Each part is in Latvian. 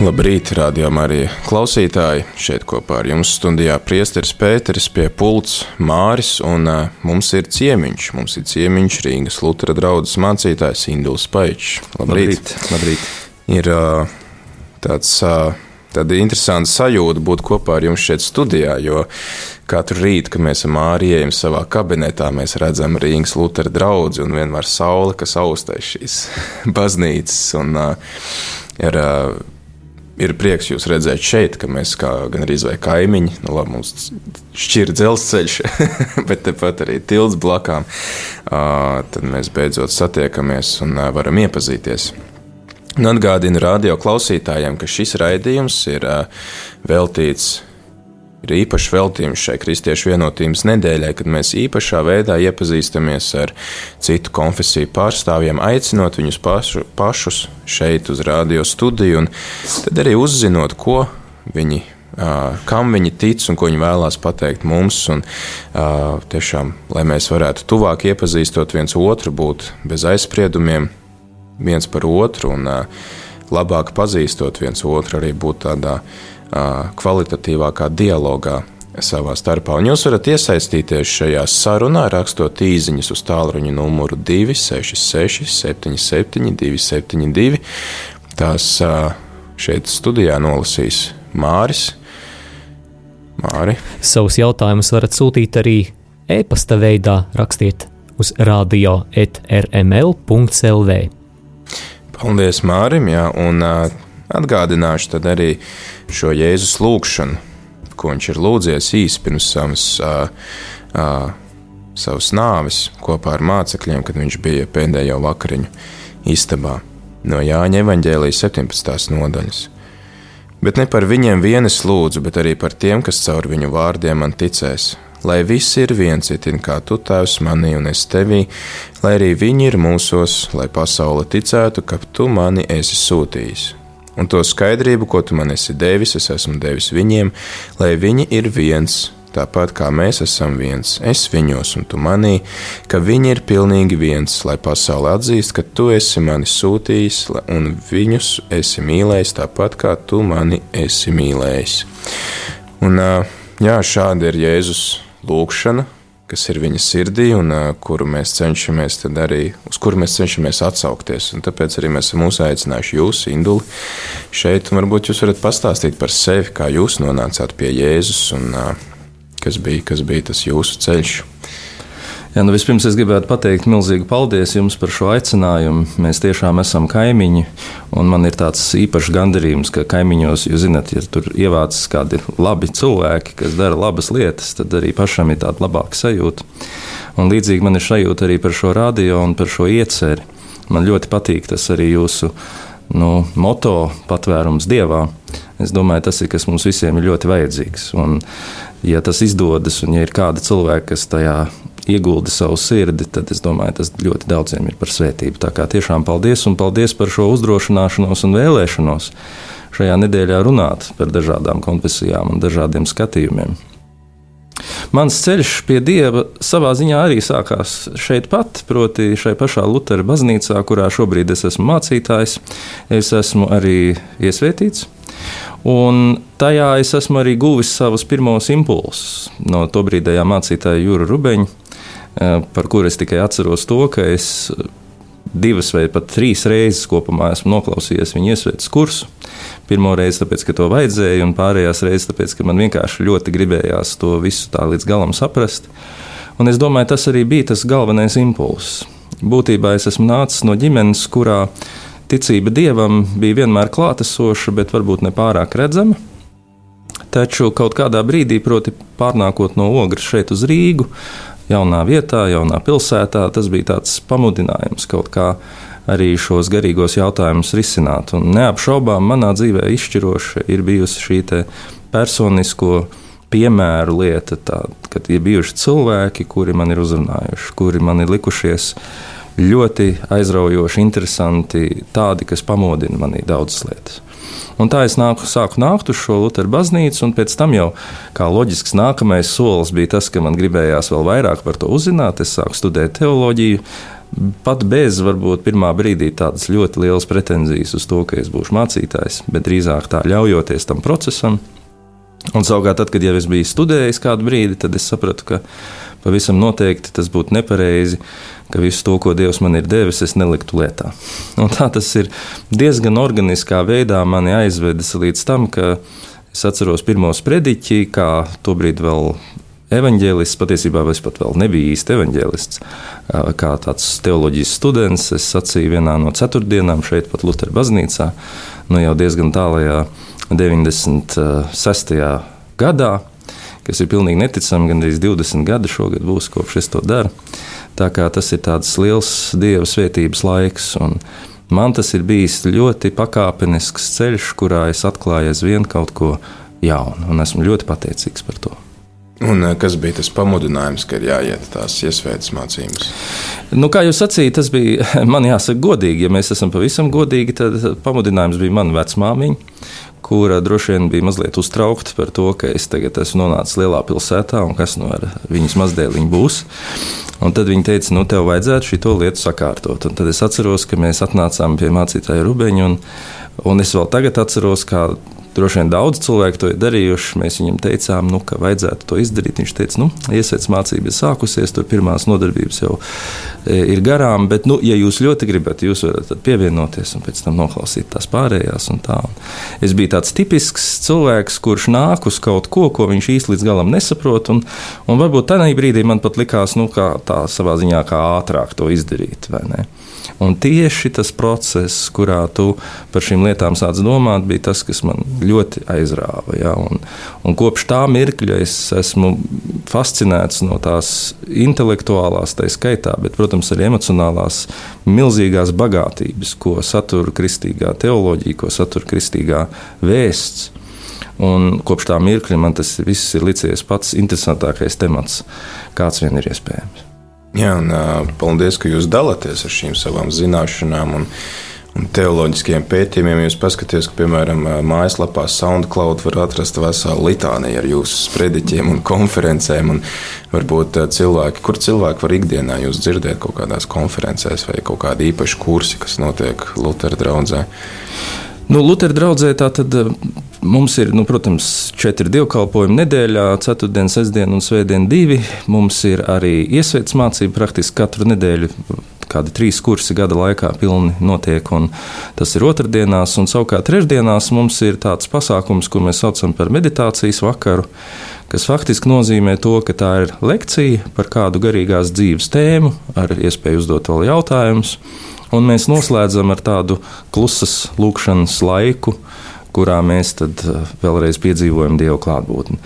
Labrīt, rādījumā arī klausītāji. Šeit kopā ar jums studijā priesteris Pēteris pie pults Māris, un uh, mums ir ciemiņš. Mums ir ciemiņš Rīgas Lutera draudzes mācītājs Induls Paičs. Labrīt! Labrīt. Labrīt. Ir uh, tāds, uh, tāda interesanta sajūta būt kopā ar jums šeit studijā, jo katru rītu, kad mēs ejam savā kabinetā, mēs redzam Rīgas Lutera draugu un vienmēr saule, kas austēs šīs baznīcas. Un, uh, ir, uh, ir prieks jūs redzēt šeit, ka mēs kā gan arī vai kaimiņi, nu labi, mums šķir dzelzceļš, bet tepat arī tilts blakām, uh, tad mēs beidzot satiekamies un uh, varam iepazīties. Un atgādinu radio klausītājiem, ka šis raidījums ir uh, veltīts ir īpašs veltījums šai kristiešu vienotības nedēļai, kad mēs īpašā veidā iepazīstamies ar citu konfesiju pārstāvjiem, aicinot viņus pašu, pašus šeit uz radio studiju, un tad arī uzzinot, ko viņi. Kam viņi tic un ko viņi vēlās pateikt mums, un uh, tiešām, lai mēs varētu tuvāk iepazīstot viens otru, būt bez aizspriedumiem viens par otru un uh, labāk pazīstot viens otru, arī būt tādā uh, kvalitatīvākā dialogā savā starpā. Un jūs varat iesaistīties šajā sarunā, rakstot īsiņas uz tālruņa numuru 266, 77, 272. Tās šeit studijā nolasīs Māris. Māri. Savus jautājumus varat sūtīt arī e-pasta veidā, rakstiet uz radio etrml.lv. Paldies Mārim, jā, un atgādināšu tad arī šo Jēzus lūgšanu, ko viņš ir lūdzies īsi pirms savas, uh, uh, savas nāves kopā ar mācekļiem, kad viņš bija pēdējo vakariņu istabā no Jāņa evaņģēlijas 17. nodaļas. Bet ne par viņiem vienas lūdzu, bet arī par tiem, kas caur viņu vārdiem man ticēs. Lai viss ir viens, itin kā tu tēvs manī un es tevī, lai arī viņi ir mūsos, lai pasaule ticētu, ka tu mani esi sūtījis un to skaidrību, ko tu man esi devis, es esmu devis viņiem, lai viņi ir viens, tāpat kā mēs esam viens, es viņos un tu manī, ka viņi ir pilnīgi viens, lai pasaule atzīst, ka tu esi mani sūtījis un viņus esi mīlējis tāpat kā tu mani esi mīlējis. Un, jā, šāda ir Jēzus lūkšana, kas ir viņa sirdī un uh, kuru mēs cenšamies arī, uz kuru mēs cenšamies atsaukties. Un tāpēc arī mēs esam uzaicinājuši jūs, Induli, šeit. Varbūt jūs varat pastāstīt par sevi, kā jūs nonācāt pie Jēzus un uh, kas bija, kas bija tas jūsu ceļš. Jā, nu vispirms es gribētu pateikt milzīgu paldies jums par šo aicinājumu. Mēs tiešām esam kaimiņi, un man ir tāds īpašs gandarījums, ka kaimiņos, jūs zināt, ja tur ievācas kādi labi cilvēki, kas dara labas lietas, tad arī pašam ir tāda labāka sajūta. Un līdzīgi man ir sajūta arī par šo radio un par šo ieceri. Man ļoti patīk tas arī jūsu nu, moto patvērums dievā. Es domāju, tas ir kas mums visiem ir ļoti vajadzīgs. Un, ja tas izdodas, un ja ir kāda cilvēka, kas tajā iegulda savu sirdi, tad es domāju, tas ļoti daudziem ir par svētību. Tā kā tiešām paldies un paldies par šo uzdrošināšanos un vēlēšanos šajā nedēļā runāt par dažādām konfesijām un dažādiem skatījumiem. Mans ceļš pie dieva savā ziņā arī sākās šeit pat, proti, šai pašā Lutera baznīcā, kurā šobrīd es esmu mācītājs. Es esmu arī iesvētīts. Un tajā es esmu arī guvis savus pirmos impulsus no to brīdējā mācītāja Jūra Rubeņa, Eh, par kuru es tikai atceros to, ka es divas vai pat trīs reizes kopumā esmu noklausījies viņa iesvētas kursu. Pirmo reizi, tāpēc, ka to vajadzēja, un pārējās reizes, tāpēc, ka man vienkārši ļoti gribējās to visu tā līdz galam saprast. Un es domāju, tas arī bija tas galvenais impulss. Būtībā es esmu nācis no ģimenes, kurā ticība dievam bija vienmēr klātesoša, bet varbūt ne pārāk redzama. Taču kaut kādā brīdī, proti, pārnākot no Ogres šeit uz Rīgu, jaunā vietā, jaunā pilsētā. Tas bija tāds pamudinājums kaut kā arī šos garīgos jautājumus risināt. Un neapšaubām manā dzīvē izšķiroša ir bijusi šī personisko piemēru lieta, tā, kad ir bijuši cilvēki, kuri man ir uzrunājuši, kuri man ir likušies ļoti aizraujoši, interesanti, tādi, kas pamodina manī daudzas lietas. Un tā es nāku, sāku nākt uz šo Lutheru baznīcu, un pēc tam jau kā loģisks nākamais solis bija tas, ka man gribējās vēl vairāk par to uzzināt. Es sāku studēt teoloģiju, pat bez varbūt pirmā brīdī tādas ļoti lielas pretenzijas uz to, ka es būšu mācītājs, bet drīzāk tā ļaujoties tam procesam. Un savukārt, tad, kad jau es biju studējis kādu brīdi, tad es sapratu, ka pavisam noteikti tas būtu nepareizi, ka visu to, ko Dievs man ir devis, es neliktu lietā. Un tā tas ir diezgan organiskā veidā mani aizvedis līdz tam, ka es atceros pirmo sprediķi, kā tobrīd vēl evanģēlists. Patiesībā es pat vēl nebiju īsti evanģēlists. Kā tāds teoloģijas students, es sacīju vienā no ceturtdienām šeit, pat Lutera baznīcā, nu jau diezgan tālajā 96. gadā, kas ir pilnīgi neticami, gandrīz 20 gadi šogad būs kopš es to daru. Tā kā tas ir tāds liels dieva svētības laiks. Man tas ir bijis ļoti pakāpenisks ceļš, kurā es atklāju aizvien kaut ko jaunu, un esmu ļoti pateicīgs par to. Un eh, kas bija tas pamudinājums, ka ir jāiet tās iesvētas mācības? Nu, kā jūs sacījāt, tas bija man jāsaka godīgi. Ja mēs esam pavisam godīgi, tad pamudinājums bija mana vecmāmiņa, kura droši vien bija mazliet uztraukta par to, ka es tagad esmu nonācis lielā pilsētā un kas no nu viņas mazdēliņa būs. Un tad viņa teica, nu, tev vajadzētu šo lietu sakārtot. Un tad es atceros, ka mēs atnācām pie mācītāja Rubeņa, un, un es vēl tagad atceros, kā Droši vien daudz cilvēku to ir darījuši. Mēs viņam teicām, nu, ka vajadzētu to izdarīt. Viņš teica, nu, iesaists mācības sākusies, tur pirmās nodarbības jau e, ir garām, bet, nu, ja jūs ļoti gribat, jūs varat pievienoties un pēc tam noklausīt tās pārējās. Tā. es biju tāds tipisks cilvēks, kurš nāk uz kaut ko, ko viņš īsti līdz galam nesaprot. Un, un varbūt tajā brīdī man pat likās, nu, kā tā savā ziņā, kā ātrāk to izdarīt. Un tieši tas process, kurā tu par šīm lietām sāc domāt, bija tas, kas man ļoti aizrāva. Ja? Un, un kopš tā mirkļa es esmu fascinēts no tās intelektuālās, tā skaitā, bet, protams, arī emocionālās, milzīgās bagātības, ko satur kristīgā teoloģija, ko satur kristīgā vēsts. Un kopš tā mirkļa man tas viss ir licies pats interesantākais temats, kāds vien ir iespējams. Jā, un paldies, ka jūs dalāties ar šīm savām zināšanām. Un, un teoloģiskiem pētījumiem. Jūs paskatieties, ka, piemēram, mājaslapā SoundCloud var atrast veselu litāniju ar jūsu sprediķiem un konferencēm. Un varbūt cilvēki, kur cilvēki var ikdienā jūs dzirdēt kaut kādās konferencēs vai kaut kādi īpaši kursi, kas notiek Lutera draugzē. Nu, Lutera draudzē tā tad Mums ir, nu, protams, četri dievkalpojumi nedēļā, ceturtdien, sestdien un svētdien divi. Mums ir arī iesvētas mācība praktiski katru nedēļu. Kādi trīs kursi gada laikā pilni notiek, un tas ir otrdienās. Un savukārt trešdienās mums ir tāds pasākums, ko mēs saucam par meditācijas vakaru, kas faktiski nozīmē to, ka tā ir lekcija par kādu garīgās dzīves tēmu, ar iespēju uzdot vēl jautājumus. Un mēs noslēdzam ar tādu klusas lūkšanas laiku, kurā mēs eh, vēlreiz piedzīvojam Dieva klātbūtni.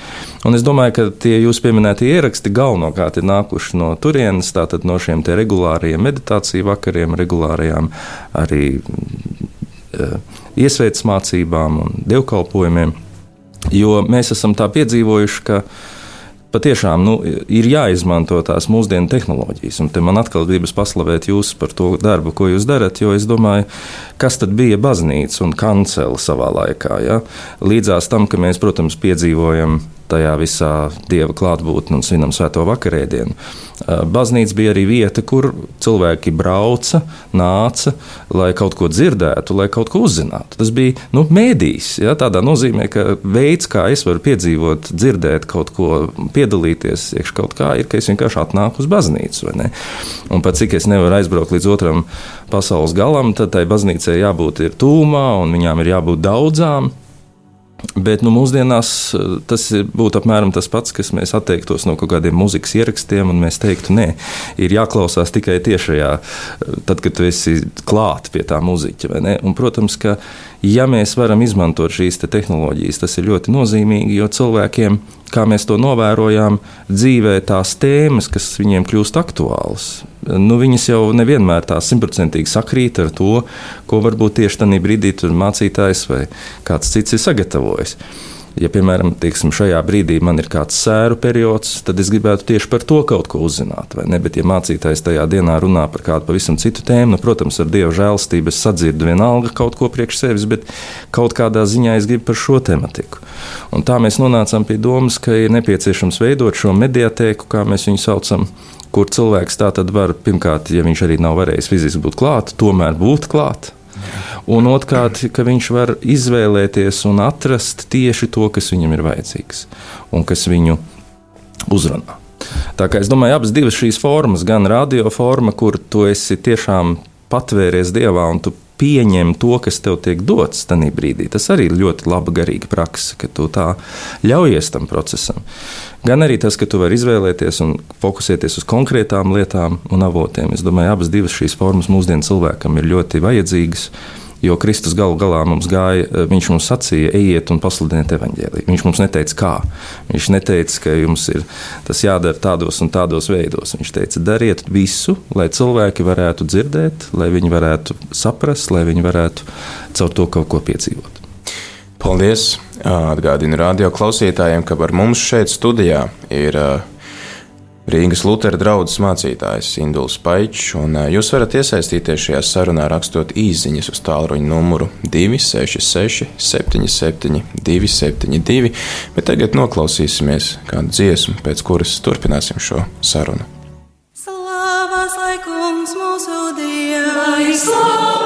Un es domāju, ka tie jūsu pieminētie ieraksti galvenokārt ir nākuši no turienes, tātad no šiem regulāriem meditāciju vakariem, regulārajām arī uh, iesvētas mācībām un dievkalpojumiem. Jo mēs esam tā piedzīvojuši, ka patiešām nu, ir jāizmanto tās mūsdienu tehnoloģijas. Un te man atkal gribas paslavēt jūs par to darbu, ko jūs darat, jo es domāju, kas tad bija baznīca un kancela savā laikā. Ja? Līdzās tam, ka mēs, protams, piedzīvojam tajā visā dieva klātbūtnē un svinam svēto vakarēdienu. Baznīca bija arī vieta, kur cilvēki brauca, nāca, lai kaut ko dzirdētu, lai kaut ko uzzinātu. Tas bija nu, mēdījis. Ja, tādā nozīmē, ka veids, kā es varu piedzīvot, dzirdēt kaut ko, piedalīties iekšā kaut kā, ir, ka es vienkārši atnāku uz baznīcu. Un pat cik es nevaru aizbraukt līdz otram pasaules galam, tad tai baznīcai jābūt tūmā un viņām ir jābūt daudzām. Bet nu, mūsdienās eh, tas būtu apmēram tas pats, kas mēs atteiktos no kaut kādiem mūzikas ierakstiem, un mēs teiktu, nē, ir jāklausās tikai tiešajā, eh, tad, kad tu esi klāt pie tā mūziķa. Un, protams, ka ja mēs varam izmantot šīs te tehnoloģijas, tas ir ļoti nozīmīgi, jo cilvēkiem, kā mēs to novērojām, dzīvē tās tēmas, kas viņiem kļūst aktuālas, nu, viņas jau nevienmēr tā simtprocentīgi sakrīt ar to, ko varbūt tieši tajā brīdī mācītājs vai kāds cits ir sagatavojis. Ja, piemēram, tieksim, šajā brīdī man ir kāds sēru periods, tad es gribētu tieši par to kaut ko uzzināt. Bet, ja mācītājs tajā dienā runā par kādu pavisam citu tēmu, nu, protams, ar dieva žēlstību es sadzirdu vienalga kaut ko priekš sevis, bet kaut kādā ziņā es gribu par šo tematiku. Un tā mēs nonācām pie domas, ka ir nepieciešams veidot šo mediatēku, kā mēs viņu saucam, kur cilvēks tā tad var, pirmkārt, ja viņš arī nav varējis fiziski būt klāt, tomēr būt klāt Un otrkārt, ka viņš var izvēlēties un atrast tieši to, kas viņam ir vajadzīgs un kas viņu uzrunā. Tā kā es domāju, abas šīs formas, gan radioforma, kur tu esi tiešām patvēries dievā un tu pieņem to, kas tev tiek dots tajā brīdī. Tas arī ir ļoti laba garīga praksa, ka tu tā ļaujies tam procesam. Gan arī tas, ka tu vari izvēlēties un fokusēties uz konkrētām lietām un avotiem. Es domāju, abas šīs formas mūsdienu cilvēkam ir ļoti vajadzīgas. Jo Kristus galu galā mums gāja, eh, viņš mums sacīja, ejiet un pasludiniet evaņģēliju. Viņš mums neteica, kā. Viņš neteica, ka jums ir tas jādara tādos un tādos veidos. Viņš teica, dariet visu, lai cilvēki varētu dzirdēt, lai viņi varētu saprast, lai viņi varētu caur to kaut ko piedzīvot. Paldies! Atgādinu radio klausītājiem, ka ar mums šeit studijā ir Rīgas Lutera draugs mācītājs Induls Paičs, un jūs varat iesaistīties šajā sarunā rakstot īsiņas uz tālruņa numuru 266, 77, 272, bet tagad noklausīsimies kādu dziesmu, pēc kuras turpināsim šo sarunu. Slavas laikums mūsu Dievam!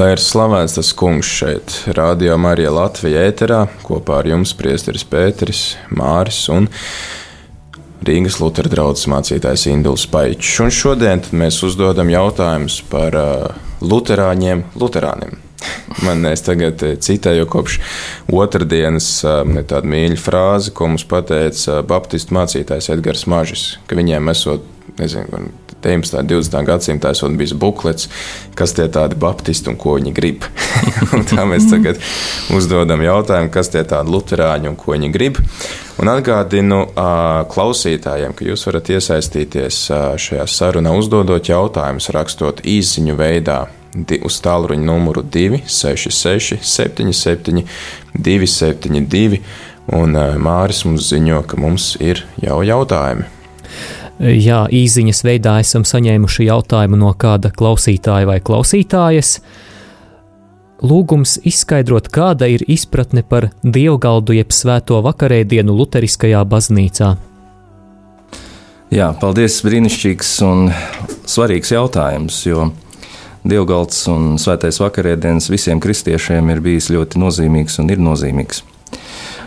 Lai ir slavēts tas kungs šeit, Rādio Marija Latvijā ēterā, kopā ar jums priesteris Pēteris, Māris un Rīgas Lutera draugs mācītājs Induls Paičs. Un šodien mēs uzdodam jautājumus par uh, luterāņiem, luterāniem. Man es tagad citēju kopš otrdienas tādu mīļu frāzi, ko mums pateica Baptistu mācītājs Edgars Mažis, ka viņiem esot, nezinu, 19. un 20. gadsimtā esot bijis buklets, kas tie tādi baptisti un ko viņi grib. Tā mēs tagad uzdodam jautājumu, kas tie tādi luterāņi un ko viņi grib. Un atgādinu uh, klausītājiem, ka jūs varat iesaistīties uh, šajā sarunā, uzdodot jautājumus, rakstot īsiņu veidā uz tālruņa numuru 266, 77, 272. Un Māris mums ziņo, ka mums ir jau jautājumi. Jā, īsiņas veidā esam saņēmuši jautājumu no kāda klausītāja vai klausītājas. Lūgums izskaidrot, kāda ir izpratne par dievgaldu jeb svēto vakarēdienu Lutheriskajā baznīcā. Jā, paldies, brīnišķīgs un svarīgs jautājums, jo Dievgalds un Svētais vakarēdienas visiem kristiešiem ir bijis ļoti nozīmīgs un ir nozīmīgs.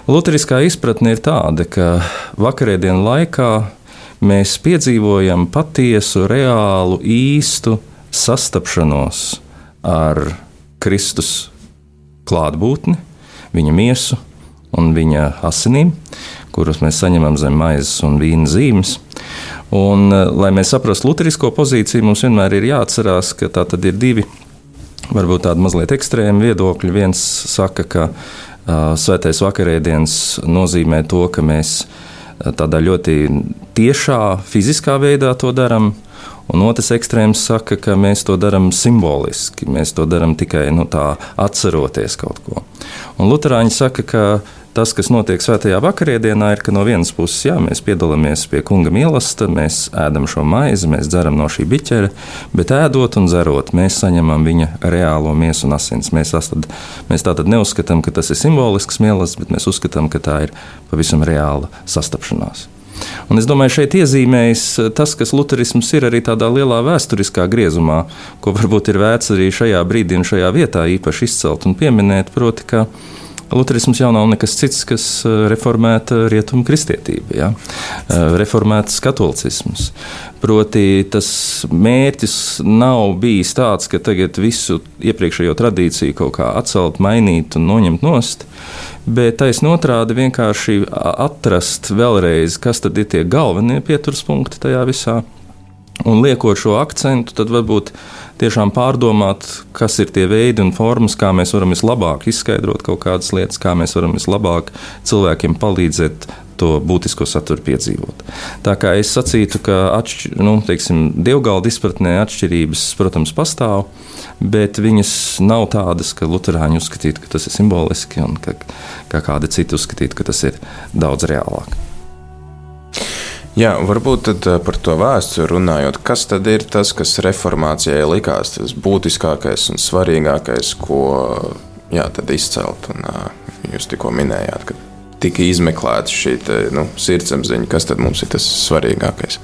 Lutheriskā izpratne ir tāda, ka vakarēdienu laikā mēs piedzīvojam patiesu, reālu, īstu sastapšanos ar Kristus klātbūtni, viņa miesu un viņa asinīm, kuras mēs saņemam zem maizes un vīna zīmes. Un, eh, lai mēs saprastu luterisko pozīciju, mums vienmēr ir jāatcerās, ka tā tad ir divi, varbūt tādi mazliet ekstrēmi viedokļi. Viens saka, ka uh, svētais vakarēdienas nozīmē to, ka mēs tādā ļoti tiešā, fiziskā veidā to darām. Un otrs ekstrēms saka, ka mēs to darām simboliski. Mēs to darām tikai nu, tā, atceroties kaut ko. Un Lutāņi saka, ka Tas, kas notiek svētajā vakarienā, ir, ka no vienas puses jā, mēs piedalāmies pie kunga mīlestības, mēs ēdam šo maizi, mēs dzeram no šī biķera, bet ēdot un dzerot, mēs saņemam viņa reālo miesu un asins. Mēs, tad, mēs tātad neuzskatām, ka tas ir simbolisks mīlestības, bet mēs uzskatām, ka tā ir pavisam reāla sastapšanās. Un es domāju, šeit iezīmējas tas, kas luterisms ir arī tādā lielā vēsturiskā griezumā, ko varbūt ir vērts arī šajā brīdī un šajā vietā īpaši izcelt un pieminēt, proti, ka Lutherisms jau nav nekas cits, kas eh, reformēta rietumu kristietība, ja? Eh, reformēts katolicisms. Proti, tas mērķis nav bijis tāds, ka tagad visu iepriekšējo tradīciju kaut kā atcelt, mainīt un noņemt nost, bet taisnība otrādi vienkārši atrast vēlreiz, kas tad ir tie galvenie pieturspunkti tajā visā. Un liekot šo akcentu, tad varbūt tiešām pārdomāt, kas ir tie veidi un formas, kā mēs varam vislabāk izskaidrot kaut kādas lietas, kā mēs varam vislabāk cilvēkiem palīdzēt to būtisko saturu piedzīvot. Tā kā es sacītu, ka atšķir, nu, teiksim, dievgalda izpratnē atšķirības, protams, pastāv, bet viņas nav tādas, ka Lutāņi uzskatītu, ka tas ir simboliski, un ka, ka kādi citi uzskatītu, ka tas ir daudz reālāk. Jā, varbūt par to vēsturi runājot, kas tad ir tas, kas reformācijai likās tas būtiskākais un svarīgākais, ko jā, izcelt. Un, jūs tikko minējāt, ka tika izmeklēta šī te, nu, sirdsapziņa, kas tad mums ir tas svarīgākais.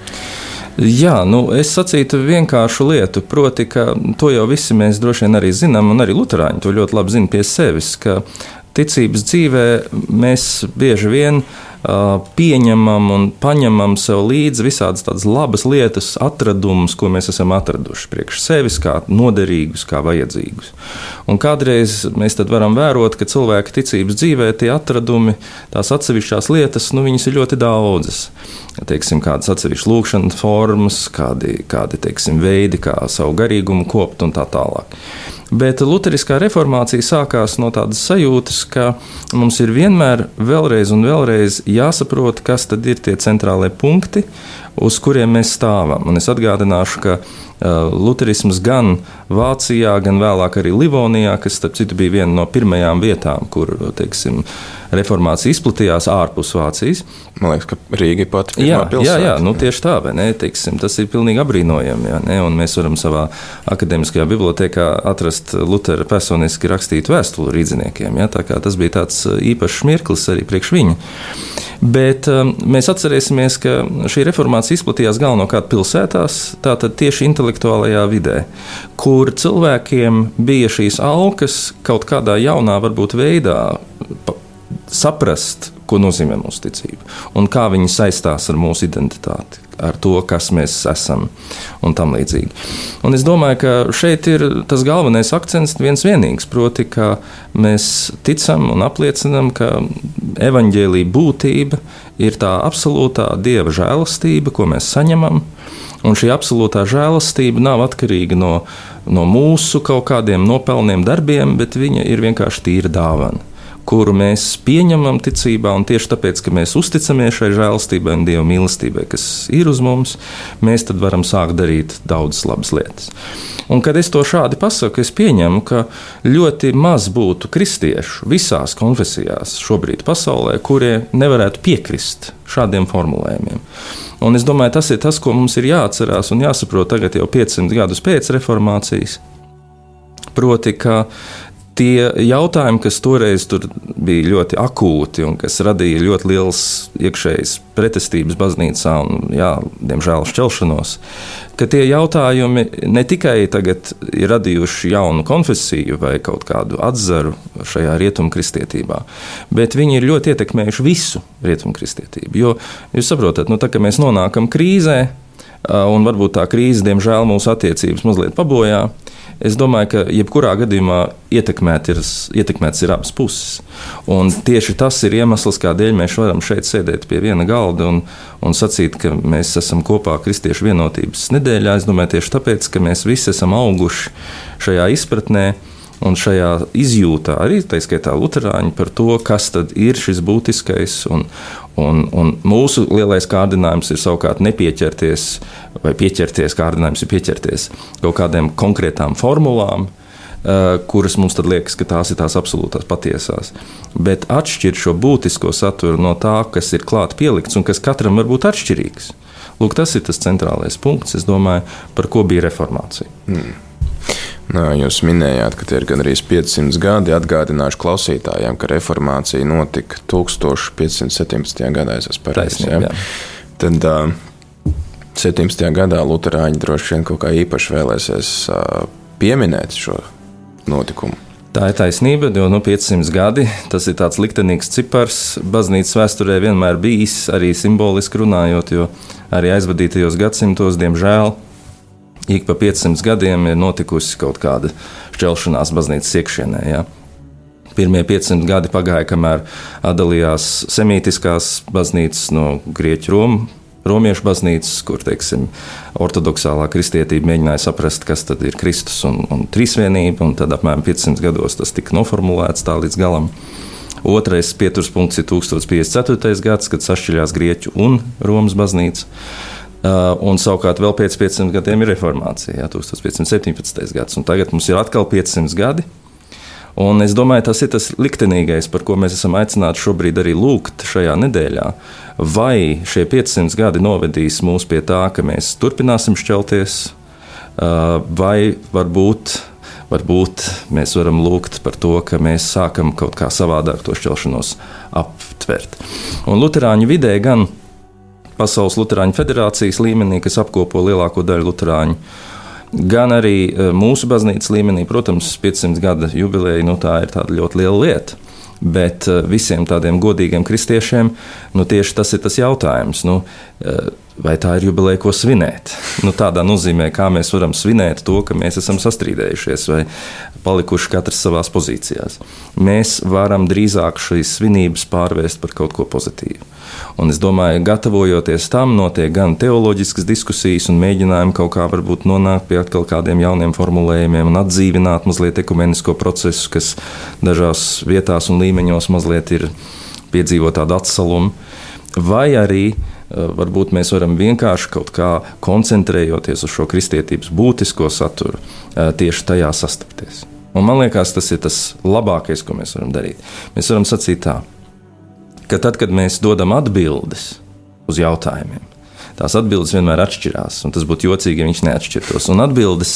Jā, nu, es sacītu vienkāršu lietu, proti, ka to jau visi mēs droši vien arī zinām, un arī Lutāņi to ļoti labi zina pie sevis, ka ticības dzīvē mēs bieži vien uh, pieņemam un paņemam sev līdzi visādas tādas labas lietas, atradumus, ko mēs esam atraduši priekš sevis, kā noderīgus, kā vajadzīgus. Un kādreiz mēs varam vērot, ka cilvēka ticības dzīvē tie atradumi, tās atsevišķās lietas, nu, viņas ir ļoti daudzas. Teiksim, kādas atsevišķas lūkšanas formas, kādi, kādi teiksim, veidi, kā savu garīgumu kopt un tā tālāk. Bet Lutheriskā reformācija sākās no tādas sajūtas, ka mums ir vienmēr vēlreiz un vēlreiz jāsaprot, kas tad ir tie centrālie punkti, uz kuriem mēs stāvam. Un es atgādināšu, ka uh, Lutherisms gan Vācijā, gan vēlāk arī Livonijā, kas, starp citu, bija viena no pirmajām vietām, kur, teiksim, reformācija izplatījās ārpus Vācijas. Man liekas, ka Rīga ir pati jā, pilsēta. Jā, jā, nu tieši tā, vai ne? Teiksim, tas ir pilnīgi apbrīnojami. Jā, ne? Un mēs varam savā akadēmiskajā bibliotekā atrast Lutera personiski rakstītu vēstuli rīdziniekiem. Jā, tā kā tas bija tāds uh, īpašs mirklis arī priekš viņa. Bet um, mēs atcerēsimies, ka šī reformācija izplatījās galvenokārt pilsētās, tātad tieši intelektuālajā vidē, kur cilvēkiem bija šīs alkas kaut kādā jaunā, varbūt veidā saprast, ko nozīmē mūsu ticība un kā viņi saistās ar mūsu identitāti, ar to, kas mēs esam un tam līdzīgi. Un es domāju, ka šeit ir tas galvenais akcents viens vienīgs, proti, ka mēs ticam un apliecinam, ka evaņģēlīja būtība ir tā absolūtā dieva žēlastība, ko mēs saņemam Un šī absolūtā žēlastība nav atkarīga no, no mūsu kaut kādiem nopelniem darbiem, bet viņa ir vienkārši tīra dāvana kuru mēs pieņemam ticībā, un tieši tāpēc, ka mēs uzticamies šai žēlastībai un Dieva mīlestībai, kas ir uz mums, mēs tad varam sākt darīt daudzas labas lietas. Un, kad es to šādi pasaku, es pieņemu, ka ļoti maz būtu kristiešu visās konfesijās šobrīd pasaulē, kurie nevarētu piekrist šādiem formulējumiem. Un es domāju, tas ir tas, ko mums ir jāatcerās un jāsaprot tagad, jau 500 gadus pēc reformācijas. Proti, ka tie jautājumi, kas toreiz bija ļoti akūti un kas radīja ļoti liels iekšējas pretestības baznīcā un, jā, diemžēl, šķelšanos, ka tie jautājumi ne tikai tagad ir radījuši jaunu konfesiju vai kaut kādu atzaru šajā rietumkristietībā, bet viņi ir ļoti ietekmējuši visu rietumkristietību. Jo jūs saprotat, nu, tā, ka mēs nonākam krīzē, un varbūt tā krīze, diemžēl, mūsu attiecības mazliet pabojā. Es domāju, ka jebkurā gadījumā ietekmēt ir, ietekmēts ir abas puses. Un tieši tas ir iemesls, kādēļ mēs varam šeit sēdēt pie viena galda un, un sacīt, ka mēs esam kopā Kristiešu vienotības nedēļā. Es domāju, tieši tāpēc, ka mēs visi esam auguši šajā izpratnē. Un šajā izjūtā arī tā skaitā Lutāņi par to, kas ir šis būtiskais. Un, un, un mūsu lielais kārdinājums ir savukārt nepieķerties, vai pieķerties, kārdinājums ir pieķerties kaut kādām konkrētām formulām, uh, kuras mums liekas, ka tās ir tās absolūtās patiesās. Bet atšķirt šo būtisko saturu no tā, kas ir klāt pielikts un kas katram var būt atšķirīgs. Lūk, tas ir tas centrālais punkts, domāju, par ko bija reformācija. Mm. Jūs minējāt, ka tie ir gandrīz 500 gadi. Atgādināšu klausītājiem, ka reformācija notika 1517. gadā. Es esmu pareizs. Ja? Tad uh, 17. gadā Lutāņi droši vien kaut kā īpaši vēlēsies pieminēt šo notikumu. Tā ir taisnība, jo nu, 500 gadi tas ir tāds liktenīgs cipars. Baznīcas vēsturē vienmēr bijis arī simboliski runājot, jo arī aizvadītajos gadsimtos, diemžēl, ik pa 500 gadiem ir notikusi kaut kāda šķelšanās baznīcas iekšienē. Ja? Pirmie 500 gadi pagāja, kamēr atdalījās semītiskās baznīcas no Grieķu Romas. Romiešu baznīcas, kur teiksim, ortodoksālā kristietība mēģināja saprast, kas ir Kristus un, un trīsvienība, un tad apmēram 500 gados tas tika noformulēts tā līdz galam. Otrais pieturas punkts ir 1054. gads, kad sašķiļās Grieķu un Romas baznīca. Uh, un savukārt vēl pēc 500 gadiem ir reformācija, jā, 1517. gads. Tagad mums ir atkal 500 gadi. Un es domāju, tas ir tas liktenīgais, par ko mēs esam aicināti šobrīd arī lūgt šajā nedēļā. Vai šie 500 gadi novedīs mūs pie tā, ka mēs turpināsim šķelties, uh, vai varbūt, varbūt mēs varam lūgt par to, ka mēs sākam kaut kā savādāk to šķelšanos aptvert. Un Lutāņu vidē gan Pasaules Lutāņu federācijas līmenī, kas apkopo lielāko daļu Lutāņu. Gan arī e, mūsu baznīcas līmenī, protams, 500 gada jubileja, nu, tā ir ļoti liela lieta. Bet e, visiem tādiem godīgiem kristiešiem, nu, tieši tas ir tas jautājums. Nu, e, vai tā ir jubileja, ko svinēt? Nu, tādā nozīmē, kā mēs varam svinēt to, ka mēs esam sastrīdējušies vai palikuši katrs savā pozīcijā. Mēs varam drīzāk šīs svinības pārvērst par kaut ko pozitīvu. Un es domāju, gatavojoties tam, notiek gan teoloģiskas diskusijas un mēģinājumi kaut kā varbūt nonākt pie atkal kādiem jauniem formulējumiem un atdzīvināt mazliet ekumenisko procesu, kas dažās vietās un līmeņos mazliet ir piedzīvo tādu atsalumu. Vai arī eh, varbūt mēs varam vienkārši kaut kā koncentrējoties uz šo kristietības būtisko saturu, eh, tieši tajā sastapties. Un man liekas, tas ir tas labākais, ko mēs varam darīt. Mēs varam sacīt tā, ka tad, kad mēs dodam atbildes uz jautājumiem, tās atbildes vienmēr atšķirās. Tas būtu jocīgi, ja viņš neatšķirtos. Un atbildes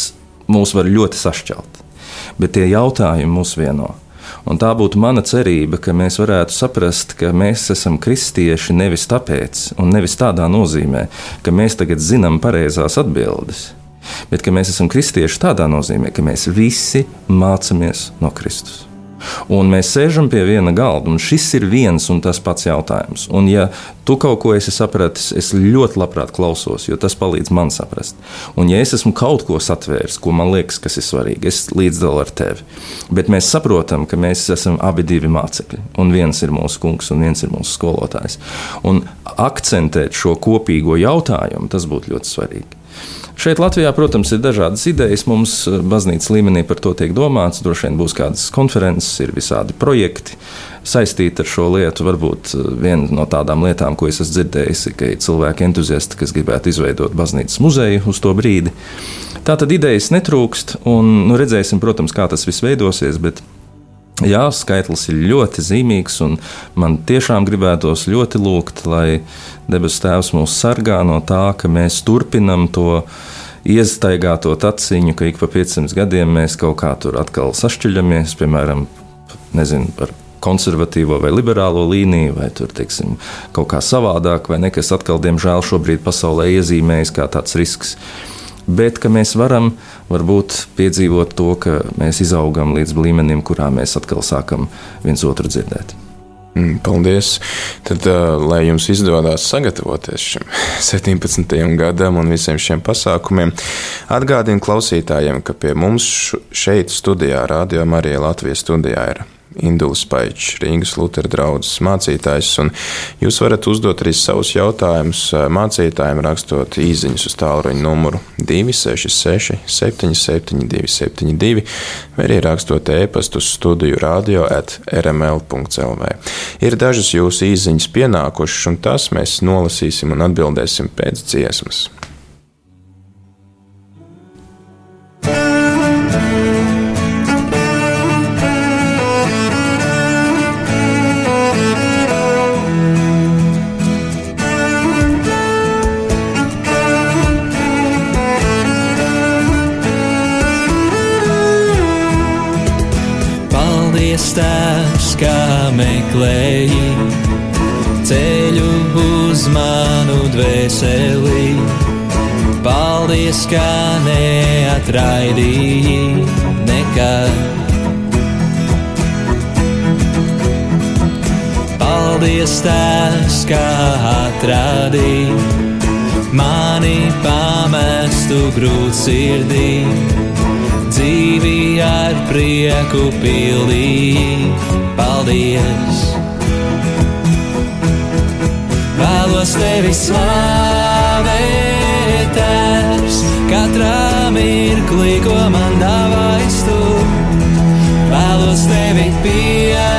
mūs var ļoti sašķelt, bet tie jautājumi mūs vieno. Un tā būtu mana cerība, ka mēs varētu saprast, ka mēs esam kristieši nevis tāpēc, un nevis tādā nozīmē, ka mēs tagad zinām pareizās atbildes, bet ka mēs esam kristieši tādā nozīmē, ka mēs visi mācāmies no Kristus. Un mēs sēžam pie viena galda, un šis ir viens un tas pats jautājums. Un, ja tu kaut ko esi sapratis, es ļoti labprāt klausos, jo tas palīdz man saprast. Un, ja es esmu kaut ko satvēris, ko man liekas, kas ir svarīgi, es līdzdalu ar tevi. Bet mēs saprotam, ka mēs esam abi divi mācekļi. Un viens ir mūsu kungs, un viens ir mūsu skolotājs. Un akcentēt šo kopīgo jautājumu, tas būtu ļoti svarīgi. Šeit Latvijā, protams, ir dažādas idejas. Mums eh, baznīcas līmenī par to tiek domāts. Droši vien būs kādas konferences, ir visādi projekti saistīti ar šo lietu. Varbūt eh, viena no tādām lietām, ko es esmu dzirdējis, ir, ka ir cilvēki entuziasti, kas gribētu izveidot baznīcas muzeju uz to brīdi. Tā tad idejas netrūkst, un nu, redzēsim, protams, kā tas viss veidosies. Bet Jā, skaitlis ir ļoti zīmīgs, un man tiešām gribētos ļoti lūgt, lai debesu Tēvs mūs sargā no tā, ka mēs turpinam to iestaigāto taciņu, ka ik pa 500 gadiem mēs kaut kā tur atkal sašķeļamies, piemēram, nezinu, par konservatīvo vai liberālo līniju, vai tur, teiksim, kaut kā savādāk, vai nekas atkal, diemžēl, šobrīd pasaulē iezīmējas kā tāds risks bet ka mēs varam varbūt piedzīvot to, ka mēs izaugam līdz līmenim, kurā mēs atkal sākam viens otru dzirdēt. Mm, paldies! Tad, uh, lai jums izdodas sagatavoties šim 17. gadam un visiem šiem pasākumiem, atgādinu klausītājiem, ka pie mums šeit, studijā, Radio Marija Latvijas studijā, ir Induls Paičs, Rīgas Lutera draugs mācītājs. Jūs varat uzdot arī savus jautājumus mācītājiem, rakstot īsiņus uz tālruņa numuru 266, 772, 72, vai arī rakstot e-pastu uz studiju radio at rml.clv. Ir dažas jūsu īsiņas pienākušas, un tas mēs nolasīsim un atbildēsim pēc dziesmas. Meklēji ceļu uz manu dvēseli. Paldies, ka neatraidīji nekad. Paldies, tās, kā atradīji mani pamestu grūtsirdī dzīvi ar prieku pildīt. Paldies! Vēlos tevi slavēt, tēvs, katrā mirklī, ko man dāvājas tu. Vēlos tevi pielūgt,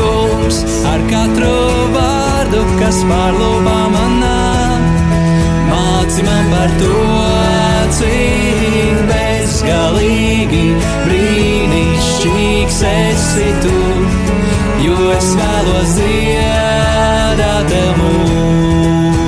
kungs, ar katru vārdu, kas pārlūpā manā. Māci man par to, brīnišķīgs esi tu, jo es vēlos dziedāt mūžīgi.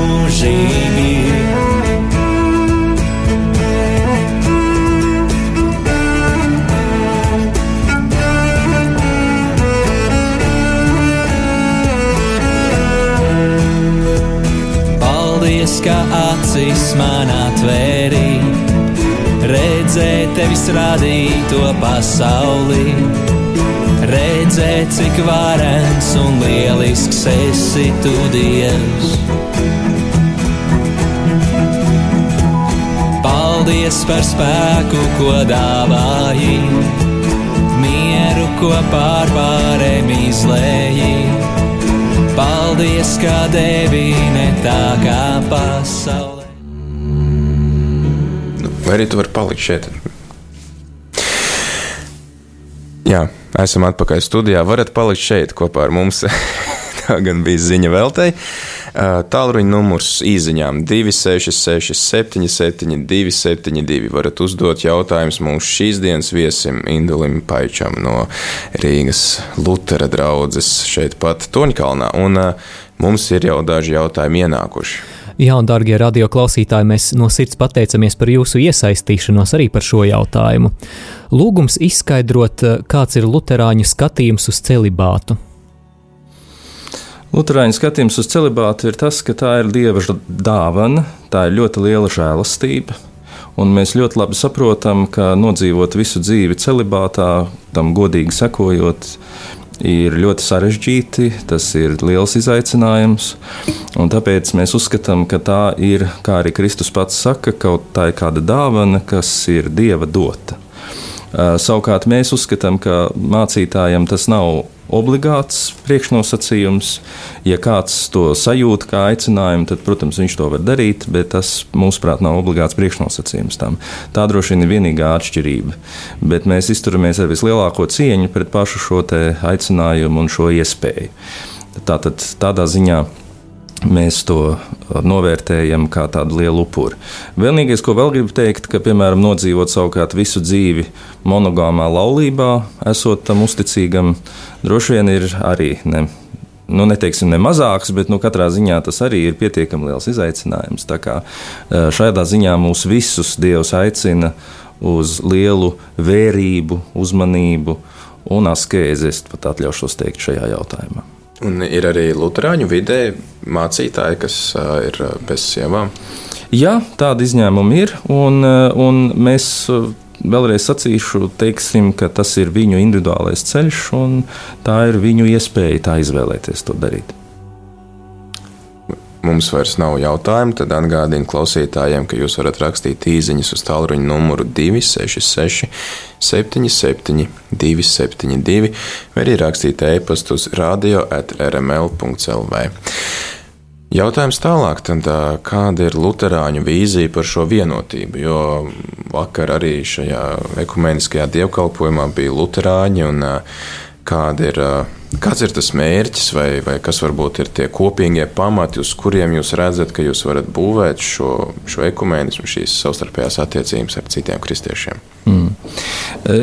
Paldies, ka acis man atvērīja tevis radīto pasauli, redzēt, cik varens un lielisks esi tu Dievs. Paldies par spēku, ko dāvāji, mieru, ko pārvarēm izlēji. Paldies, ka devi ne tā kā pasaule. Vai arī tu vari palikt šeit? Jā, esam atpakaļ studijā. Varat palikt šeit kopā ar mums. Tā gan bija ziņa veltei. Tālruņa numurs īsiņām 266, 77, 272. Varat uzdot jautājumus mūsu šīs dienas viesim Indulim Paičam no Rīgas Lutera draudzes šeit pat Toņkalnā. Un mums ir jau daži jautājumi ienākuši. Jā, un, darbie radioklausītāji, mēs no sirds pateicamies par jūsu iesaistīšanos arī par šo jautājumu. Lūgums izskaidrot, eh, kāds ir Lutāņu skatījums uz celibātu. Lutāņu skatījums uz celibātu ir tas, ka tā ir dieva dāvana, tā ir ļoti liela žēlastība. Un mēs ļoti labi saprotam, ka nodzīvot visu dzīvi celibātā, tam godīgi sekojot, ir ļoti sarežģīti, tas ir liels izaicinājums. Tāpēc mēs uzskatām, ka tā ir, kā arī Kristus pats saka, kaut tā ir kāda dāvana, kas ir Dieva dota. Savukārt mēs uzskatām, ka mācītājam tas nav obligāts priekšnosacījums. Ja kāds to sajūt kā aicinājumu, tad, protams, viņš to var darīt, bet tas, mūsuprāt, nav obligāts priekšnosacījums tam. Tā droši vien ir vienīgā atšķirība. Bet mēs izturamies ar vislielāko cieņu pret pašu šo aicinājumu un šo iespēju. Tātad tādā ziņā mēs to novērtējam kā tādu lielu upuri. Vienīgais, ko vēl gribu teikt, ka, piemēram, nodzīvot savukārt visu dzīvi monogāmā laulībā, esot tam uzticīgam, droši vien ir arī ne. Nu, neteiksim, ne mazāks, bet nu, katrā ziņā tas arī ir pietiekami liels izaicinājums. Tā kā šādā ziņā mūs visus Dievs aicina uz lielu vērību, uzmanību un askēzi. Es pat atļaušos teikt šajā jautājumā. Un ir arī Lutāņu vidē mācītāji, kas ir bez sievām. Jā, tāda izņēmuma ir. Un, un mēs vēlreiz sacīšu, teiksim, ka tas ir viņu individuālais ceļš, un tā ir viņu iespēja tā izvēlēties to darīt mums vairs nav jautājumu, tad atgādinu klausītājiem, ka jūs varat rakstīt īsiņas uz tālruņa numuru 266, 77, 272, vai arī rakstīt e-pastu uz radio atrml.clv. Jautājums tālāk, tad, kāda ir Lutāņu vīzija par šo vienotību? Jo vakar arī šajā ekumeniskajā dievkalpojumā bija Lutāņi, un kāda ir Kāds ir tas mērķis, vai, vai kas varbūt ir tie kopīgie pamati, uz kuriem jūs redzat, ka jūs varat būvēt šo, šo ekumēnismu, šīs savstarpējās attiecības ar citiem kristiešiem? Mm.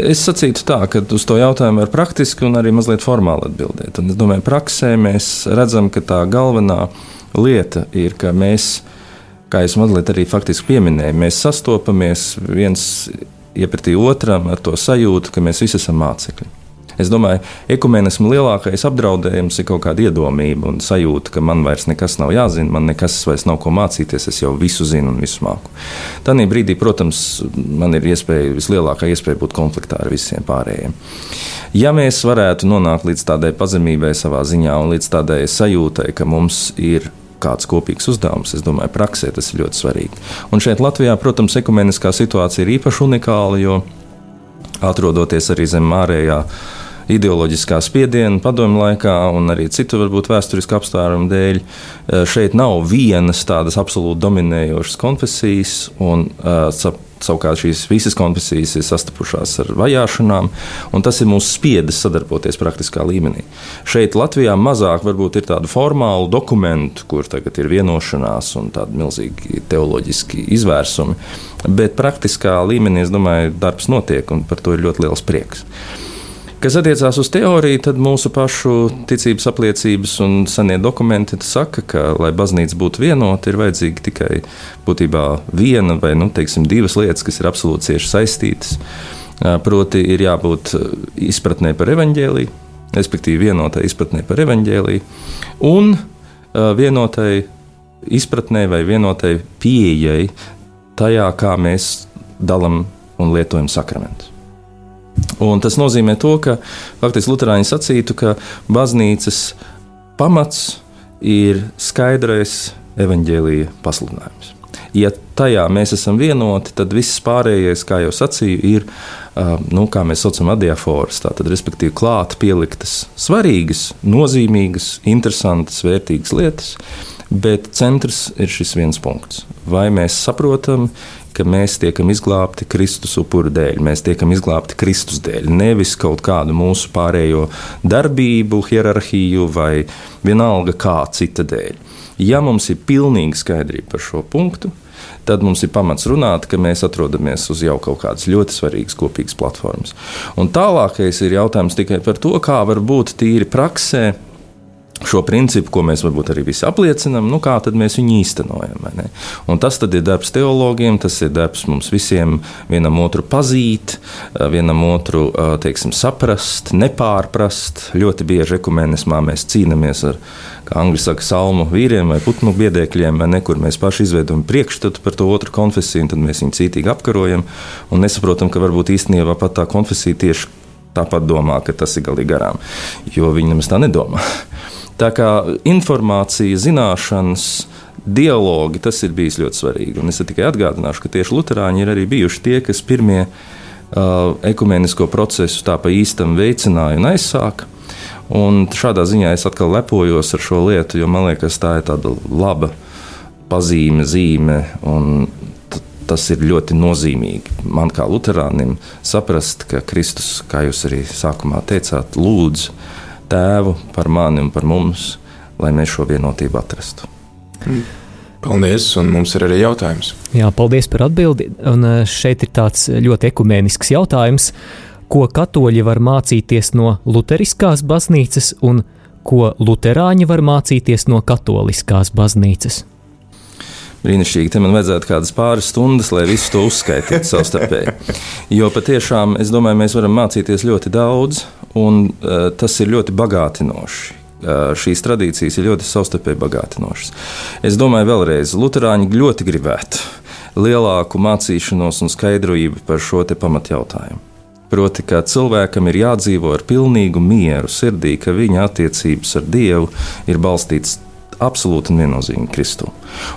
Es sacītu tā, ka uz to jautājumu var praktiski un arī mazliet formāli atbildēt. Un es domāju, praksē mēs redzam, ka tā galvenā lieta ir, ka mēs, kā es mazliet arī faktiski pieminēju, mēs sastopamies viens iepratī otram ar to sajūtu, ka mēs visi esam mācekļi. Es domāju, ekumenismu lielākais apdraudējums ir kaut kāda iedomība un sajūta, ka man vairs nekas nav jāzina, man nekas vairs nav ko mācīties, es jau visu zinu un visu māku. Tanī brīdī, protams, man ir iespēja, vislielākā iespēja būt konfliktā ar visiem pārējiem. Ja mēs varētu nonākt līdz tādai pazemībai savā ziņā un līdz tādai sajūtai, ka mums ir kāds kopīgs uzdevums. Es domāju, praksē tas ir ļoti svarīgi. Un šeit Latvijā, protams, ekumeniskā situācija ir īpaši unikāla, jo atrodoties arī zem ārējā ideoloģiskā spiediena padomju laikā un arī citu varbūt vēsturisku apstākļu dēļ. Eh, šeit nav vienas tādas absolūti dominējošas konfesijas, un uh, savukārt šīs visas konfesijas ir sastapušās ar vajāšanām, un tas ir mūsu spiedis sadarboties praktiskā līmenī. Šeit Latvijā mazāk varbūt ir tādu formālu dokumentu, kur tagad ir vienošanās un tādi milzīgi teoloģiski izvērsumi, bet praktiskā līmenī, es domāju, darbs notiek, un par to ir ļoti liels prieks. Kas attiecās uz teoriju, tad mūsu pašu ticības apliecības un senie dokumenti saka, ka, lai baznīca būtu vienota, ir vajadzīga tikai būtībā viena vai nu, teiksim, divas lietas, kas ir absolūti cieši saistītas. Proti, ir jābūt izpratnē par evaņģēlīju, respektīvi vienotai izpratnē par evaņģēlīju, un vienotai izpratnē vai vienotai pieejai tajā, kā mēs dalām un lietojam sakramentus. Un tas nozīmē to, ka faktiski Lutāņi sacītu, ka baznīcas pamats ir skaidrais evaņģēlīja pasludinājums. Ja tajā mēs esam vienoti, tad viss pārējais, kā jau sacīju, ir, nu, kā mēs saucam, adiaforas, tātad, respektīvi, klāt pieliktas svarīgas, nozīmīgas, interesantas, vērtīgas lietas, bet centrs ir šis viens punkts. Vai mēs saprotam, ka mēs tiekam izglābti Kristus upuru dēļ, mēs tiekam izglābti Kristus dēļ, nevis kaut kādu mūsu pārējo darbību, hierarhiju vai vienalga kā cita dēļ. Ja mums ir pilnīga skaidrība par šo punktu, tad mums ir pamats runāt, ka mēs atrodamies uz jau kaut kādas ļoti svarīgas kopīgas platformas. Un tālākais ir jautājums tikai par to, kā var būt tīri praksē šo principu, ko mēs varbūt arī visi apliecinām, nu, kā mēs viņu īstenojam. Tas ir darbs teologiem, tas ir darbs mums visiem, vienam otru pazīt, vienam otru teiksim, saprast, nepārprast. Ļoti bieži ekumenismā mēs cīnāmies ar, kā angļu saka, salmu vīriem vai putnu biedēkļiem, vai ne, kur mēs paši izveidojam priekšstatu par to otru konfesiju, un tad mēs viņu cītīgi apkarojam un nesaprotam, ka varbūt īstenībā pat tā konfesija tieši tāpat domā, ka tas ir galīgi garām, jo viņi nemaz tā nedomā. Tā kā informācija, zināšanas, dialogi, tas ir bijis ļoti svarīgi. Un es tikai atgādināšu, ka tieši Lutāņi ir arī bijuši tie, kas pirmie uh, ekumenisko procesu tā pa īstam veicināja un aizsāka. Un šādā ziņā es atkal lepojos ar šo lietu, jo man liekas, tā ir tāda laba pazīme, zīme. Tas ir ļoti nozīmīgi man kā luterānim saprast, ka Kristus, kā jūs arī sākumā teicāt, lūdz tēvu par mani un par mums, lai mēs šo vienotību atrastu. Paldies, un mums ir arī jautājums. Jā, paldies par atbildi. Un eh, šeit ir tāds ļoti ekumēnisks jautājums, ko katoļi var mācīties no luteriskās baznīcas un ko luterāņi var mācīties no katoliskās baznīcas brīnišķīgi. Te man vajadzētu kādas pāris stundas, lai visu to uzskaitītu savstarpēji. Jo patiešām es domāju, mēs varam mācīties ļoti daudz, un uh, tas ir ļoti bagātinoši. Uh, šīs tradīcijas ir ļoti savstarpēji bagātinošas. Es domāju, vēlreiz, Lutāņi ļoti gribētu lielāku mācīšanos un skaidrību par šo pamatjautājumu. Proti, ka cilvēkam ir jādzīvo ar pilnīgu mieru sirdī, ka viņa attiecības ar Dievu ir balstītas absolūti un viennozīmīgi Kristu.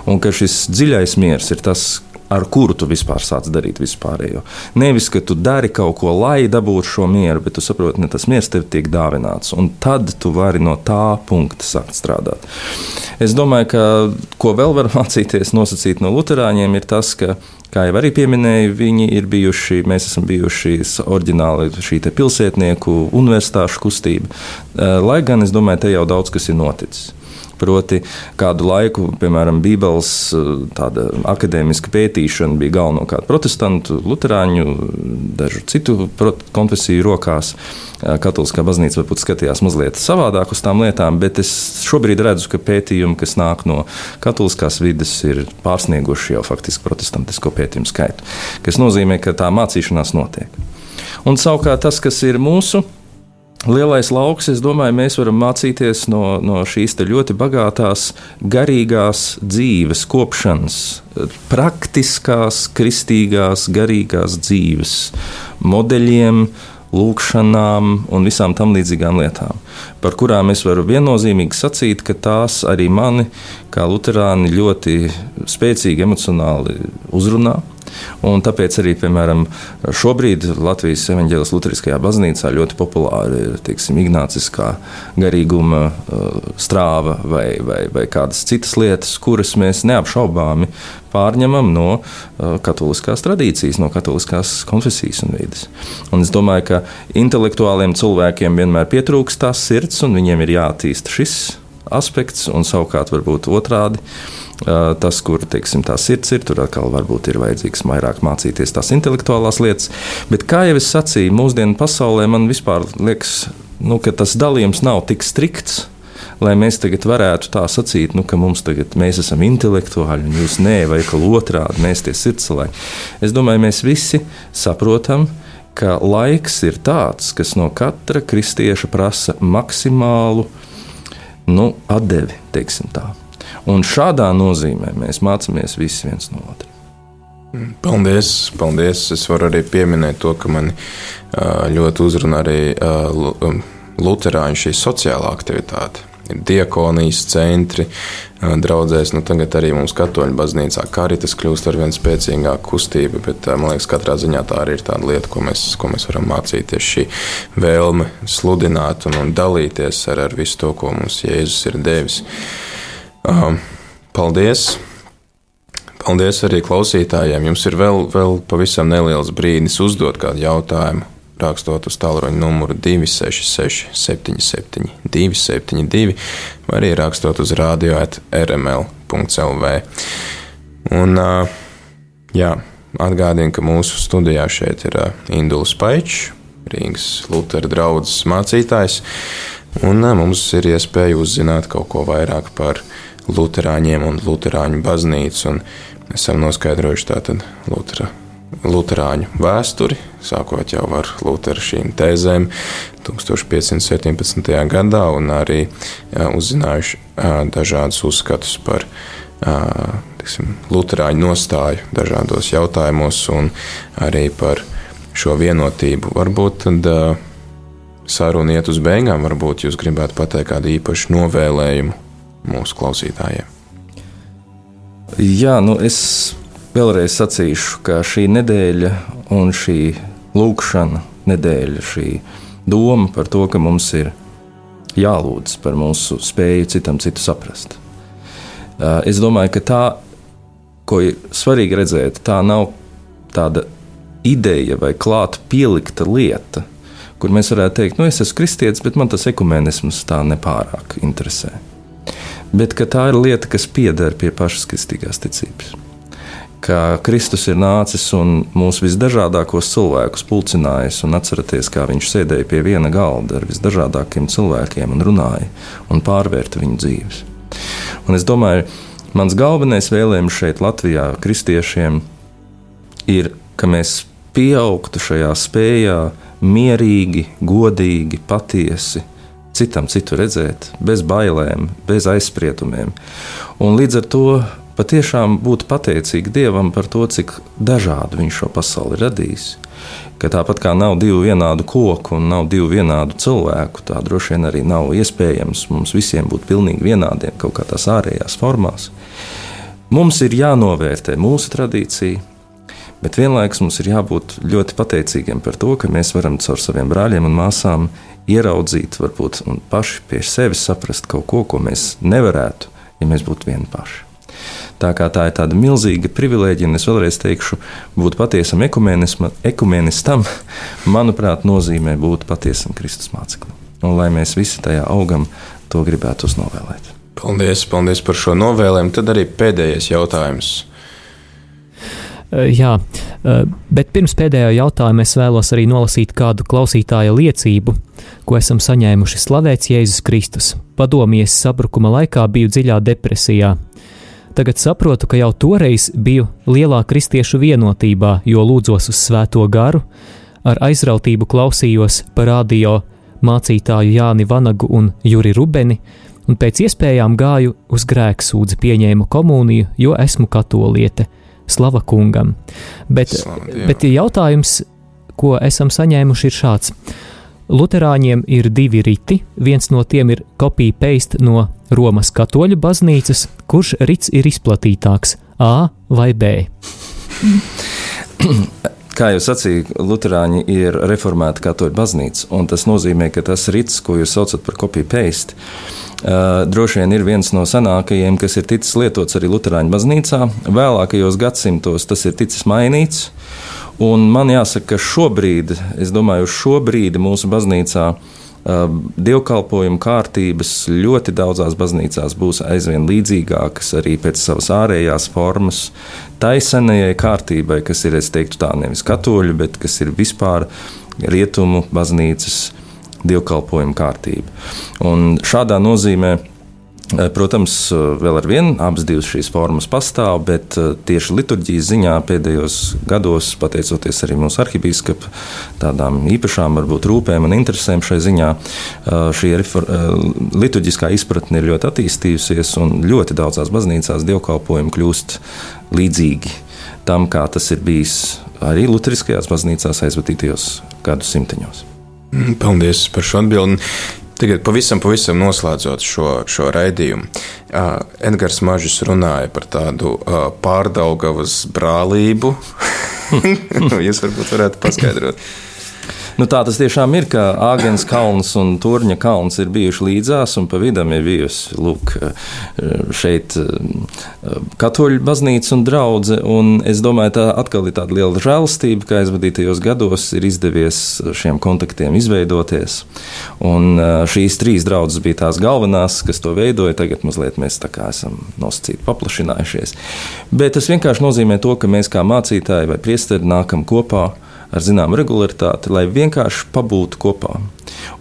Un ka šis dziļais miers ir tas, ar kuru tu vispār sāc darīt vispārējo. Nevis, ka tu dari kaut ko, lai dabūtu šo mieru, bet tu saproti, ka tas miers tev tiek dāvināts, un tad tu vari no tā punkta sākt strādāt. Es domāju, ka ko vēl var mācīties nosacīt no Lutāņiem, ir tas, ka Kā jau arī pieminēju, viņi ir bijuši, mēs esam bijuši oriģināli šī pilsētnieku universitāšu kustība. Lai gan es domāju, te jau daudz kas ir noticis. Proti, kādu laiku, piemēram, Bībeles eh, akadēmiska pētīšana bija galvenokārt protestantu, luterāņu, dažu citu konfesiju rokās. Eh, Katoliskā baznīca varbūt skatījās mazliet savādāk uz tām lietām, bet es šobrīd redzu, ka pētījumi, kas nāk no katoliskās vidas, ir pārsnieguši jau faktiski protestantisko pētījumu skaitu. Tas nozīmē, ka tā mācīšanās notiek. Un savukārt tas, kas ir mūsu lielais lauks, es domāju, mēs varam mācīties no, no šīs ļoti bagātās, garīgās dzīves, kopšanas, praktiskās, kristīgās, garīgās dzīves modeļiem, lūkšanām un visām tam līdzīgām lietām, par kurām es varu viennozīmīgi sacīt, ka tās arī mani, kā luterāni, ļoti spēcīgi emocionāli uzrunā. Un tāpēc arī, piemēram, šobrīd Latvijas evanģēlas Lutheriskajā baznīcā ļoti populāri ir teiksim, ignāciskā garīguma uh, strāva vai, vai, vai kādas citas lietas, kuras mēs neapšaubāmi pārņemam no uh, katoliskās tradīcijas, no katoliskās konfesijas un vidas. Un es domāju, ka intelektuāliem cilvēkiem vienmēr pietrūkst tās sirds, un viņiem ir jāattīsta šis aspekts, un savukārt varbūt otrādi tas, kur teiksim, tā sirds ir, tur atkal varbūt ir vajadzīgs vairāk mācīties tās intelektuālās lietas. Bet, kā jau es sacīju, mūsdienu pasaulē man vispār liekas, nu, ka tas dalījums nav tik strikts. Lai mēs tagad varētu tā sacīt, nu, ka mums tagad mēs esam intelektuāļi, un jūs nē, vai ka otrādi mēs tie sirdscilvēki. Es domāju, mēs visi saprotam, ka laiks ir tāds, kas no katra kristieša prasa maksimālu nu, atdevi. Un šādā nozīmē mēs mācāmies visi viens no otra. Paldies, paldies. Es varu arī pieminēt to, ka man ļoti uzrunā arī Lutāņu šī sociālā aktivitāte. Ir diakonijas centri, draudzēs. Nu, tagad arī mums katoļu baznīcā karitas kļūst ar vien spēcīgāku kustību, bet man liekas, katrā ziņā tā arī ir tāda lieta, ko mēs, ko mēs varam mācīties. Šī vēlme sludināt un, un dalīties ar, ar visu to, ko mums Jēzus ir devis. Um, paldies! Paldies arī klausītājiem. Jums ir vēl, vēl pavisam neliels brīdis uzdot kādu jautājumu. Rakstot uz tālruņa numuru 266, 77, 272, vai arī rakstot uz radio rml.clv. Un, jā, atgādinu, ka mūsu studijā šeit ir Induls Paičs, Rīgas Lutera draugs mācītājs, un mums ir iespēja uzzināt kaut ko vairāk par Lutāņiem un Lutāņu baznīcu. Un esam noskaidrojuši tātad Lutera, Lutāņu vēsturi, sākot jau ar Lutera šīm tēzēm 1517. gadā, un arī uzzinājuši dažādus uzskatus par tiksim, Lutāņu nostāju dažādos jautājumos, un arī par šo vienotību. Varbūt tad saruna iet uz beigām, varbūt jūs gribētu pateikt kādu īpašu novēlējumu mūsu klausītājiem? Jā, nu es vēlreiz sacīšu, ka šī nedēļa un šī lūkšana nedēļa, šī doma par to, ka mums ir jālūdz par mūsu spēju citam citu saprast. Uh, es domāju, ka tā, ko ir svarīgi redzēt, tā nav tāda ideja vai klāta pielikta lieta, kur mēs varētu teikt, nu, es esmu kristietis, bet man tas ekumenisms tā nepārāk interesē. Bet tā ir lieta, kas pieder pie pašas kristīgās ticības ka Kristus ir nācis un mūsu visdažādākos cilvēkus pulcinājis. Atcerieties, kā viņš sēdēja pie viena galda ar visdažādākiem cilvēkiem un runāja un pārvērta viņu dzīves. Un es domāju, mans galvenais vēlējums šeit, Latvijā, kristiešiem, ir, ka mēs pieaugtu šajā spējā mierīgi, godīgi, patiesi citam citu redzēt, bez bailēm, bez aizspriedumiem. Un līdz ar to patiešām būt pateicīgi Dievam par to, cik dažādu Viņš šo pasauli radījis. Ka tāpat kā nav divu vienādu koku un nav divu vienādu cilvēku, tā droši vien arī nav iespējams mums visiem būt pilnīgi vienādiem kaut kādās ārējās formās. Mums ir jānovērtē mūsu tradīcija, bet vienlaikus mums ir jābūt ļoti pateicīgiem par to, ka mēs varam caur saviem brāļiem un māsām ieraudzīt, varbūt paši pie sevis saprast kaut ko, ko mēs nevarētu, ja mēs būtu vieni paši. Tā kā tā ir tāda milzīga privilēģija, un es vēlreiz teikšu, būt patiesam ekumenistam, manuprāt, nozīmē būt patiesam Kristus māceklim. Un lai mēs visi tajā augam, to gribētu uznovēlēt. Paldies, paldies par šo novēlējumu. Tad arī pēdējais jautājums. Jā, bet pirms pēdējā jautājuma es vēlos arī nolasīt kādu klausītāja liecību, ko esam saņēmuši slavēts Jēzus Kristus. Padomjies sabrukuma laikā biju dziļā depresijā, Tagad saprotu, ka jau toreiz biju lielā kristiešu vienotībā, jo lūdzos uz svēto garu, ar aizrautību klausījos par radio mācītāju Jāni Vanagu un Juri Rubeni, un pēc iespējām gāju uz grēksūdzi, pieņēmu komuniju, jo esmu katoliete. Slava kungam! Bet, bet jautājums, ko esam saņēmuši, ir šāds. Luterāņiem ir divi riti. Viens no tiem ir kopija paste no Romas katoļu baznīcas. Kurš rits ir izplatītāks, A vai B? Kā jau sacīju, Lutāņi ir reformēta katoļu baznīca, un tas nozīmē, ka tas rits, ko jūs saucat par kopiju paste, Uh, droši vien ir viens no senākajiem, kas ir ticis lietots arī Lutāņu baznīcā. Vēlākajos gadsimtos tas ir ticis mainīts, Un man jāsaka, ka šobrīd, es domāju, uz šo brīdi mūsu baznīcā dievkalpojumu kārtības ļoti daudzās baznīcās būs aizvien līdzīgākas arī pēc savas ārējās formas. Tā senajai kārtībai, kas ir, es teiktu, tā nevis katoļu, bet kas ir vispār rietumu baznīcas dievkalpojumu kārtība. Un šādā nozīmē protams, eh, vēl ar vienu abas šīs formas pastāv, bet eh, tieši liturģijas ziņā pēdējos gados, pateicoties arī mūsu arhibīskapa tādām īpašām varbūt, rūpēm un interesēm šai ziņā, šī liturģiskā izpratne ir ļoti attīstījusies un ļoti daudzās baznīcās dievkalpojumi kļūst līdzīgi tam, kā tas ir bijis arī Lutheriskajās baznīcās aizvadītajos gadsimteņos. Mm, paldies par šo atbildi. Tagad pavisam, pavisam noslēdzot šo, šo raidījumu. Uh, Edgars Mažis runāja par tādu uh, pārdaugavas brālību. Jūs varbūt varētu paskaidrot. Nu, tā tas tiešām ir, ka Āgens kalns un Turņa kalns ir bijuši līdzās, un pa vidam ir bijusi lūk, šeit katoļu baznīca un draudzene. Es domāju, tā atkal ir tāda liela žēlastība, ka aizvadītajos gados ir izdevies šiem kontaktiem izveidoties. Un šīs trīs draudzes bija tās galvenās, kas to veidoja. Tagad mazliet mēs tā kā esam nosacīti paplašinājušies. Bet tas vienkārši nozīmē to, ka mēs kā mācītāji vai priesteri nākam kopā ar zināmu regularitāti, lai vienkārši pabūtu kopā.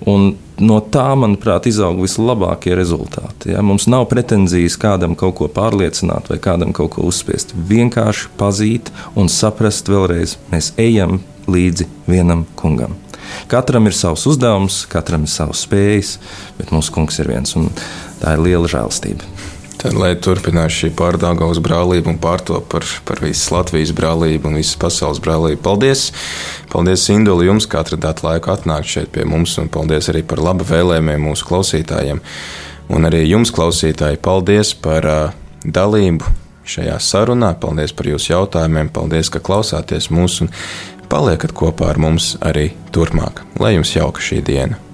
Un no tā, manuprāt, izaug vislabākie rezultāti. Ja? Mums nav pretenzijas kādam kaut ko pārliecināt vai kādam kaut ko uzspiest. Vienkārši pazīt un saprast vēlreiz, mēs ejam līdzi vienam kungam. Katram ir savs uzdevums, katram ir savs spējas, bet mūsu kungs ir viens, un tā ir liela žēlstība. Tad, lai turpinās šī pārdāvāta brālība un pārtop par, par visas Latvijas brālību un visas pasaules brālību. Paldies! Paldies, Induli, jums, ka atradāt laiku atnākt šeit pie mums, un paldies arī par labu vēlējumiem mūsu klausītājiem. Un arī jums, klausītāji, paldies par uh, dalību šajā sarunā. Paldies par jūsu jautājumiem, paldies, ka klausāties mūs un paliekat kopā ar mums arī turpmāk. Lai jums jauka šī diena!